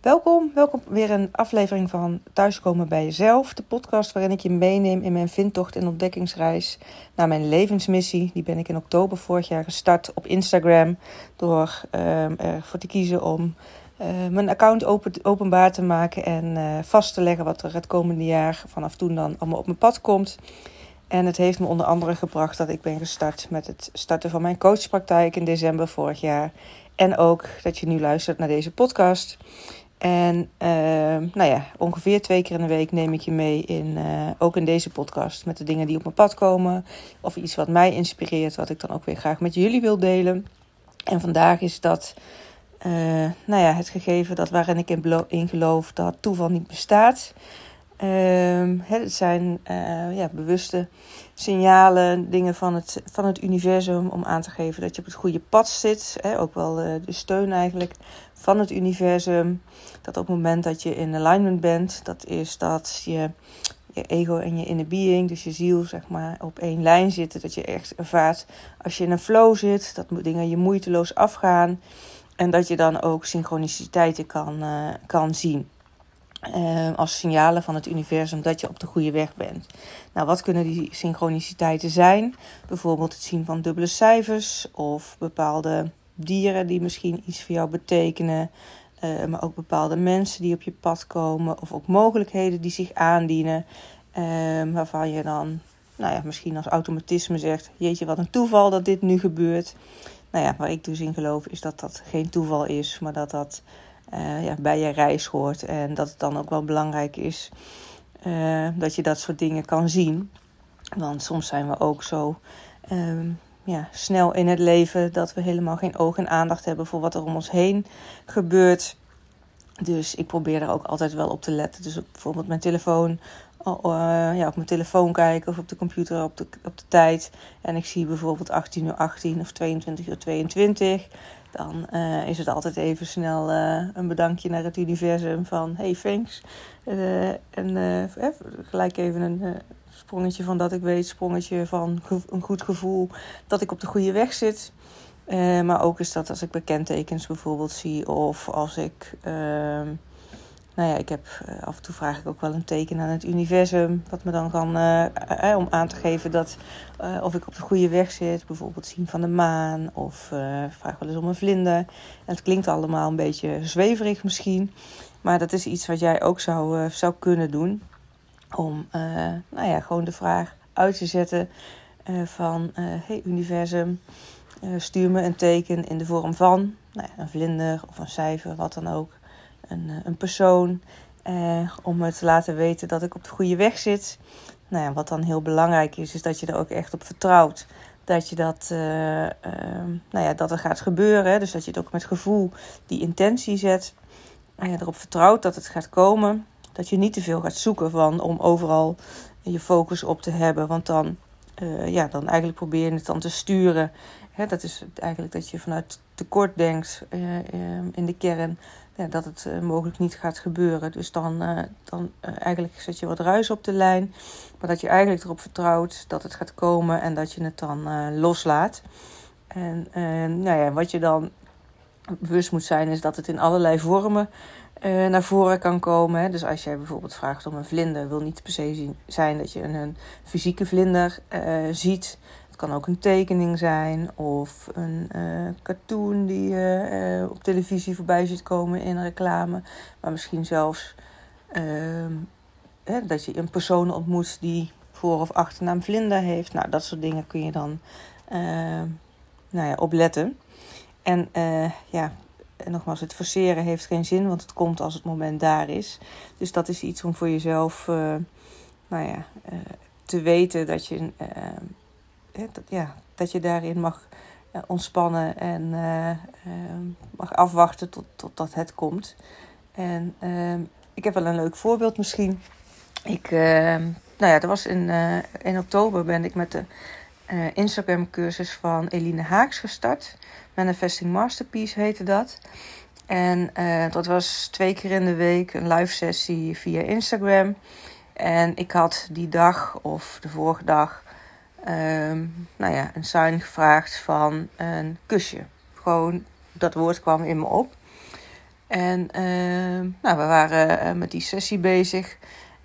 Welkom, welkom weer een aflevering van Thuiskomen bij Jezelf. De podcast waarin ik je meeneem in mijn vindtocht en ontdekkingsreis naar mijn levensmissie. Die ben ik in oktober vorig jaar gestart op Instagram. Door um, ervoor te kiezen om uh, mijn account open, openbaar te maken en uh, vast te leggen wat er het komende jaar vanaf toen dan allemaal op mijn pad komt. En het heeft me onder andere gebracht dat ik ben gestart met het starten van mijn coachpraktijk in december vorig jaar. En ook dat je nu luistert naar deze podcast. En uh, nou ja, ongeveer twee keer in de week neem ik je mee in, uh, ook in deze podcast, met de dingen die op mijn pad komen. Of iets wat mij inspireert, wat ik dan ook weer graag met jullie wil delen. En vandaag is dat, uh, nou ja, het gegeven dat waarin ik in, geloof dat toeval niet bestaat. Uh, het zijn ja, bewuste signalen, dingen van het, van het universum om aan te geven dat je op het goede pad zit. Hè? Ook wel de steun eigenlijk van het universum. Dat op het moment dat je in alignment bent, dat is dat je, je ego en je inner being, dus je ziel, zeg maar, op één lijn zitten. Dat je echt ervaart als je in een flow zit, dat dingen je moeiteloos afgaan. En dat je dan ook synchroniciteiten kan, uh, kan zien. Uh, als signalen van het universum dat je op de goede weg bent. Nou, wat kunnen die synchroniciteiten zijn? Bijvoorbeeld het zien van dubbele cijfers of bepaalde dieren die misschien iets voor jou betekenen. Uh, maar ook bepaalde mensen die op je pad komen. Of ook mogelijkheden die zich aandienen. Uh, waarvan je dan nou ja, misschien als automatisme zegt: Jeetje, wat een toeval dat dit nu gebeurt. Nou ja, waar ik dus in geloof is dat dat geen toeval is, maar dat dat uh, ja, bij je reis hoort. En dat het dan ook wel belangrijk is dat je dat soort dingen kan zien. Want soms zijn we ook zo ehm, ja, snel in het leven dat we helemaal geen oog en aandacht hebben voor wat er om ons heen gebeurt. Dus ik probeer er ook altijd wel op te letten. Dus bijvoorbeeld mijn telefoon, uh, ja, op mijn telefoon kijken of op de computer op de, op de tijd. En ik zie bijvoorbeeld 18 uur 18 of 22 uur 22. Dan uh, is het altijd even snel uh, een bedankje naar het universum van hey thanks. en gelijk even een Sprongetje van dat ik weet, sprongetje van een goed gevoel dat ik op de goede weg zit. Uh, maar ook is dat als ik bekendtekens bijvoorbeeld zie of als ik. Uh, nou ja, ik heb uh, af en toe vraag ik ook wel een teken aan het universum. Wat me dan kan. Eh, om aan te geven dat. of ik op de goede weg zit. Bijvoorbeeld zien van de maan. Of vraag wel eens om een vlinder. Het klinkt allemaal een beetje zweverig misschien. Maar dat is iets wat jij ook zou, zou kunnen doen om nou ja, gewoon de vraag uit te zetten van... Hey universum, stuur me een teken in de vorm van nou ja, een vlinder of een cijfer, wat dan ook. Een, een persoon, om me te laten weten dat ik op de goede weg zit. Nou ja, wat dan heel belangrijk is, is dat je er ook echt op vertrouwt. Dat je dat, nou ja, dat er gaat gebeuren. Dus dat je het ook met gevoel die intentie zet. En je erop vertrouwt dat het gaat komen dat je niet te veel gaat zoeken van, om overal je focus op te hebben. Want dan, uh, ja, dan eigenlijk probeer je het dan te sturen. Hè, dat is eigenlijk dat je vanuit tekort denkt uh, in de kern. Ja, dat het uh, mogelijk niet gaat gebeuren. Dus dan, dan eigenlijk zet je wat ruis op de lijn. Maar dat je eigenlijk erop vertrouwt dat het gaat komen en dat je het dan loslaat. En nou ja, wat je dan bewust moet zijn, is dat het in allerlei vormen uh, naar voren kan komen. Dus als jij bijvoorbeeld vraagt om een vlinder, wil niet per se zijn dat je een, een fysieke vlinder uh, ziet. Het kan ook een tekening zijn of een uh, cartoon die je op televisie voorbij ziet komen in reclame. Maar misschien zelfs ehm, hè, dat je een persoon ontmoet die voor- of achternaam vlinder heeft. Nou, dat soort dingen kun je dan nou ja, opletten. En ja, en nogmaals, het forceren heeft geen zin, want het komt als het moment daar is. Dus dat is iets om voor jezelf, uh, nou ja, uh, te weten dat je, uh, dat, ja, dat je daarin mag ontspannen en mag afwachten tot, totdat het komt. En ik heb wel een leuk voorbeeld misschien. Ik, nou ja, dat was in, in oktober ben ik met de Instagram cursus van Eline Haaks gestart. Manifesting Masterpiece heette dat. En uh, dat was twee keer in de week een live sessie via Instagram. En ik had die dag of de vorige dag um, nou ja, een sign gevraagd van een kusje. Gewoon dat woord kwam in me op. En nou, we waren met die sessie bezig.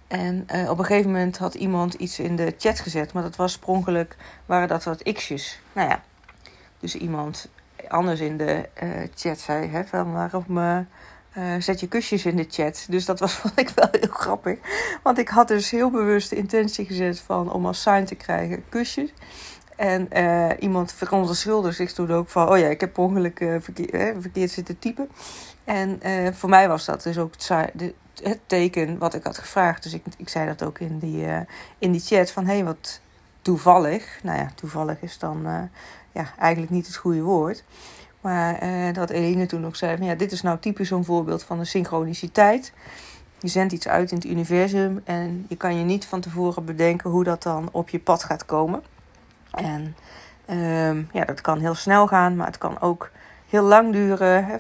En op een gegeven moment had iemand iets in de chat gezet, maar dat was sprongelijk, waren dat wat x'jes. Nou ja, dus iemand anders in de chat zei hè, van waarom uh, zet je kusjes in de chat. Dus dat was vond ik wel heel grappig. Want ik had dus heel bewust de intentie gezet van om als sign te krijgen kusjes. En iemand verontschuldigde zich toen ook van... oh ja, ik heb ongeluk verkeer, verkeerd zitten typen. En voor mij was dat dus ook het, teken wat ik had gevraagd. Dus ik, ik zei dat ook in die, in die chat van... hé, hey, wat toevallig. Nou ja, toevallig is dan ja, eigenlijk niet het goede woord... Maar dat Eline toen ook zei: van, ja, dit is nou typisch zo'n voorbeeld van een synchroniciteit. Je zendt iets uit in het universum en je kan je niet van tevoren bedenken hoe dat dan op je pad gaat komen. En uh, ja, dat kan heel snel gaan, maar het kan ook heel lang duren. Hè.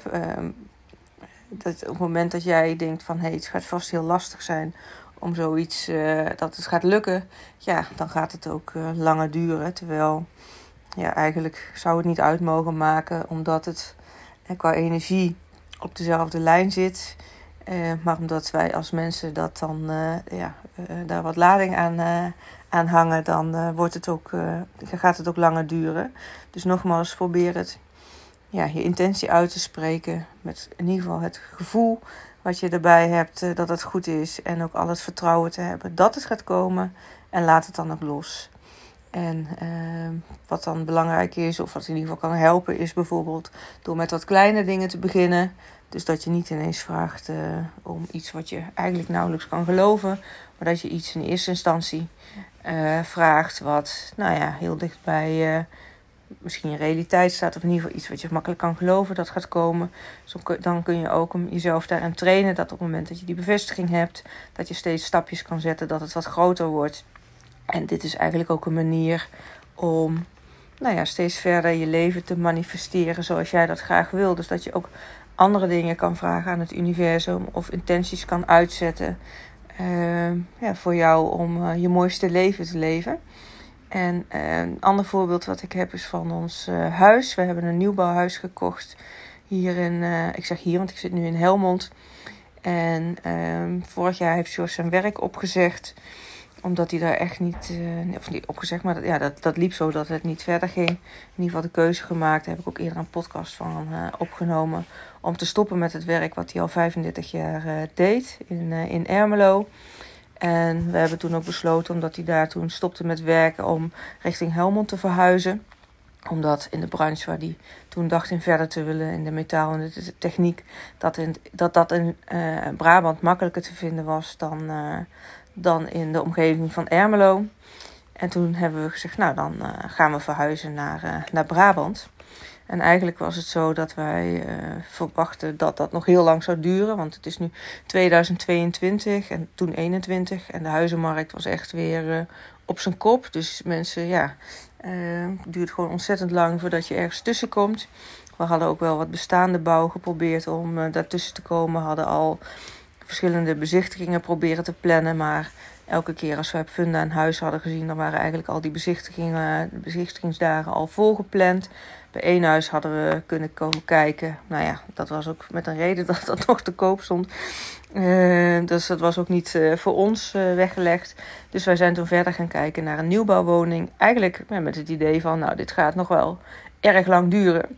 Dat op het moment dat jij denkt van hey, het gaat vast heel lastig zijn om zoiets, uh, dat het gaat lukken, ja, dan gaat het ook uh, langer duren. Terwijl ja, eigenlijk zou het niet uit mogen maken, omdat het eh, qua energie op dezelfde lijn zit. Eh, maar omdat wij als mensen dat dan, eh, ja, eh, daar wat lading aan, aan hangen, dan wordt het ook, gaat het ook langer duren. Dus nogmaals, probeer het, ja, je intentie uit te spreken. Met in ieder geval het gevoel wat je erbij hebt dat het goed is. En ook al het vertrouwen te hebben dat het gaat komen. En laat het dan ook los. En uh, wat dan belangrijk is, of wat in ieder geval kan helpen, is bijvoorbeeld door met wat kleine dingen te beginnen. Dus dat je niet ineens vraagt uh, om iets wat je eigenlijk nauwelijks kan geloven, maar dat je iets in eerste instantie uh, vraagt wat, nou ja, heel dicht bij misschien je realiteit staat, of in ieder geval iets wat je makkelijk kan geloven dat gaat komen. Dus dan kun je ook jezelf daarin trainen dat op het moment dat je die bevestiging hebt, dat je steeds stapjes kan zetten, dat het wat groter wordt. En dit is eigenlijk ook een manier om nou ja, steeds verder je leven te manifesteren zoals jij dat graag wil. Dus dat je ook andere dingen kan vragen aan het universum of intenties kan uitzetten uh, ja, voor jou om uh, je mooiste leven te leven. En uh, een ander voorbeeld wat ik heb is van ons huis. We hebben een nieuwbouwhuis gekocht hier in, ik zeg hier, want ik zit nu in Helmond. En ehm, vorig jaar heeft George zijn werk opgezegd omdat hij daar echt niet, of niet opgezegd, maar dat, ja, dat, dat liep zo dat het niet verder ging. In ieder geval de keuze gemaakt, daar heb ik ook eerder een podcast van opgenomen. Om te stoppen met het werk wat hij al 35 jaar deed in, in Ermelo. En we hebben toen ook besloten, omdat hij daar toen stopte met werken, om richting Helmond te verhuizen. Omdat in de branche waar hij toen dacht in verder te willen, in de metaal en de techniek, dat in, dat, dat in Brabant makkelijker te vinden was dan dan in de omgeving van Ermelo. En toen hebben we gezegd, nou dan uh, gaan we verhuizen naar, naar Brabant. En eigenlijk was het zo dat wij uh, verwachten dat dat nog heel lang zou duren. Want het is nu 2022 en toen 21. En de huizenmarkt was echt weer op zijn kop. Dus mensen, ja, het duurt gewoon ontzettend lang voordat je ergens tussen komt. We hadden ook wel wat bestaande bouw geprobeerd om daartussen te komen. We hadden al verschillende bezichtigingen proberen te plannen. Maar elke keer als we op Funda een huis hadden gezien, dan waren eigenlijk al die bezichtigingen, bezichtigingsdagen al volgepland. Bij één huis hadden we kunnen komen kijken. Nou ja, dat was ook met een reden dat dat nog te koop stond. Uh, dus dat was ook niet uh, voor ons uh, weggelegd. Dus wij zijn toen verder gaan kijken naar een nieuwbouwwoning. Eigenlijk met het idee van, nou, dit gaat nog wel erg lang duren.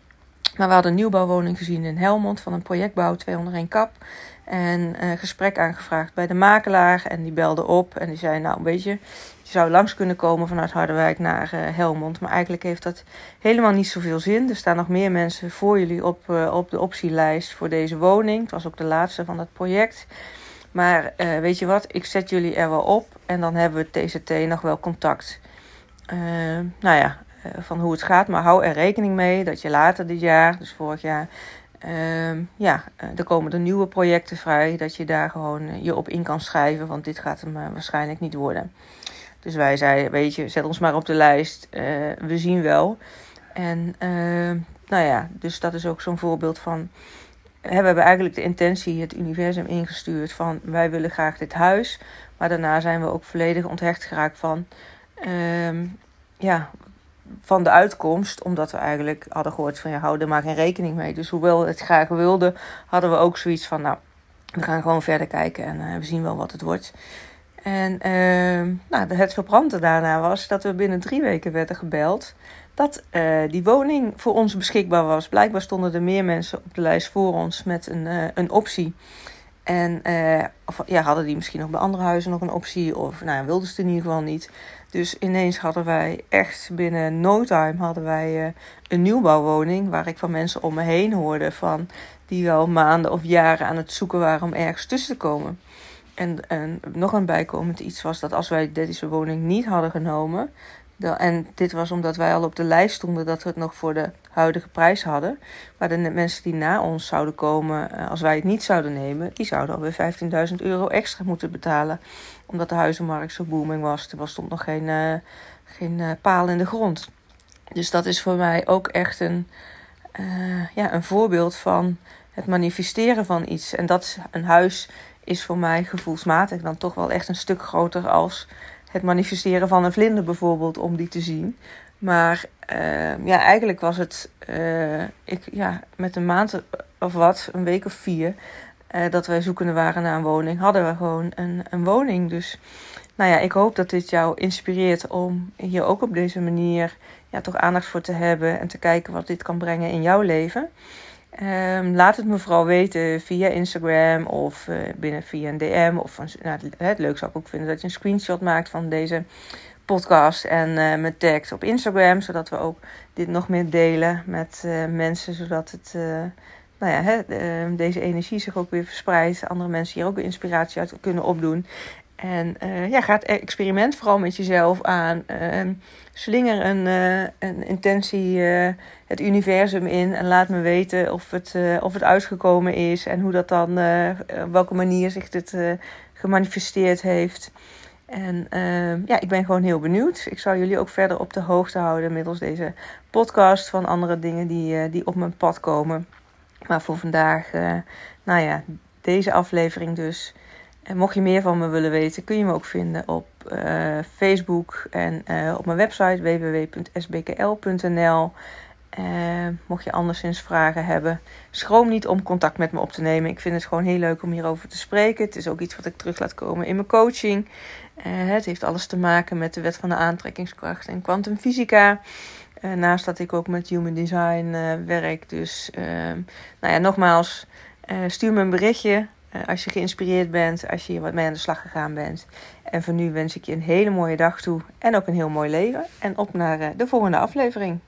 Maar we hadden een nieuwbouwwoning gezien in Helmond van een projectbouw 201 kap. En een gesprek aangevraagd bij de makelaar. En die belde op en die zei: Nou, weet je, je zou langs kunnen komen vanuit Harderwijk naar uh, Helmond. Maar eigenlijk heeft dat helemaal niet zoveel zin. Er staan nog meer mensen voor jullie op, uh, op de optielijst voor deze woning. Het was ook de laatste van dat project. Maar uh, weet je wat, ik zet jullie er wel op. En dan hebben we TCT nog wel contact. nou ja, van hoe het gaat. Maar hou er rekening mee dat je later dit jaar, dus vorig jaar, Uh, ja, eh, er komen er nieuwe projecten vrij. Dat je daar gewoon eh, je op in kan schrijven. Want dit gaat hem uh, waarschijnlijk niet worden. Dus wij zeiden, weet je, zet ons maar op de lijst. We zien wel. En ehm, nou ja, dus dat is ook zo'n voorbeeld van... we hebben eigenlijk de intentie, het universum ingestuurd van... wij willen graag dit huis. Maar daarna zijn we ook volledig onthecht geraakt van... Ehm, ja, van de uitkomst, omdat we eigenlijk hadden gehoord van ja, hou er maar geen rekening mee. Dus hoewel we het graag wilden, hadden we ook zoiets van nou, we gaan gewoon verder kijken en we zien wel wat het wordt. En uh, nou, het verbrande daarna was dat we binnen drie weken werden gebeld dat uh, die woning voor ons beschikbaar was. Blijkbaar stonden er meer mensen op de lijst voor ons met een, uh, een optie. En of, ja, hadden die misschien nog bij andere huizen nog een optie, of nou, wilden ze het in ieder geval niet. Dus ineens hadden wij echt binnen no time hadden wij, een nieuwbouwwoning waar ik van mensen om me heen hoorde van die wel maanden of jaren aan het zoeken waren om ergens tussen te komen. En, en nog een bijkomend iets was dat als wij deze woning niet hadden genomen. en dit was omdat wij al op de lijst stonden dat we het nog voor de huidige prijs hadden. Maar de mensen die na ons zouden komen, eh, als wij het niet zouden nemen, die zouden alweer 15.000 euro extra moeten betalen. Omdat de huizenmarkt zo booming was. Er stond nog geen, uh, geen uh, paal in de grond. Dus dat is voor mij ook echt een, ja, een voorbeeld van het manifesteren van iets. En dat een huis is voor mij gevoelsmatig dan toch wel echt een stuk groter als het manifesteren van een vlinder bijvoorbeeld, om die te zien. Maar uh, ja, eigenlijk was het uh, ik, ja, met een maand of wat, een week of vier, uh, dat wij zoekende waren naar een woning, hadden we gewoon een, een woning. Dus nou ja, ik hoop dat dit jou inspireert om hier ook op deze manier ja, toch aandacht voor te hebben en te kijken wat dit kan brengen in jouw leven. Um, laat het me vooral weten via Instagram of uh, binnen via een DM. Of een, nou, het leuk zou ik ook vinden dat je een screenshot maakt van deze podcast en uh, met tagt op Instagram, zodat we ook dit nog meer delen met uh, mensen, zodat het, nou ja, hè, ehm, deze energie zich ook weer verspreidt, andere mensen hier ook inspiratie uit kunnen opdoen. En ja, ga het experiment vooral met jezelf aan. Uh, slinger een, een intentie het universum in en laat me weten of het, of het uitgekomen is en hoe dat dan, op welke manier zich dit gemanifesteerd heeft. En ehm, ja, ik ben gewoon heel benieuwd. Ik zal jullie ook verder op de hoogte houden middels deze podcast van andere dingen die, die op mijn pad komen. Maar voor vandaag, nou ja, deze aflevering dus. En mocht je meer van me willen weten, kun je me ook vinden op uh, Facebook en op mijn website www.sbkl.nl. Uh, eh, mocht je anderszins vragen hebben, schroom niet om contact met me op te nemen. Ik vind het gewoon heel leuk om hierover te spreken. Het is ook iets wat ik terug laat komen in mijn coaching. het heeft alles te maken met de wet van de aantrekkingskracht en kwantumfysica. naast dat ik ook met human design werk. Dus nou ja, nogmaals, stuur me een berichtje. Eh, als je geïnspireerd bent, als je hier wat mee aan de slag gegaan bent. En voor nu wens ik je een hele mooie dag toe en ook een heel mooi leven. En op naar eh, de volgende aflevering.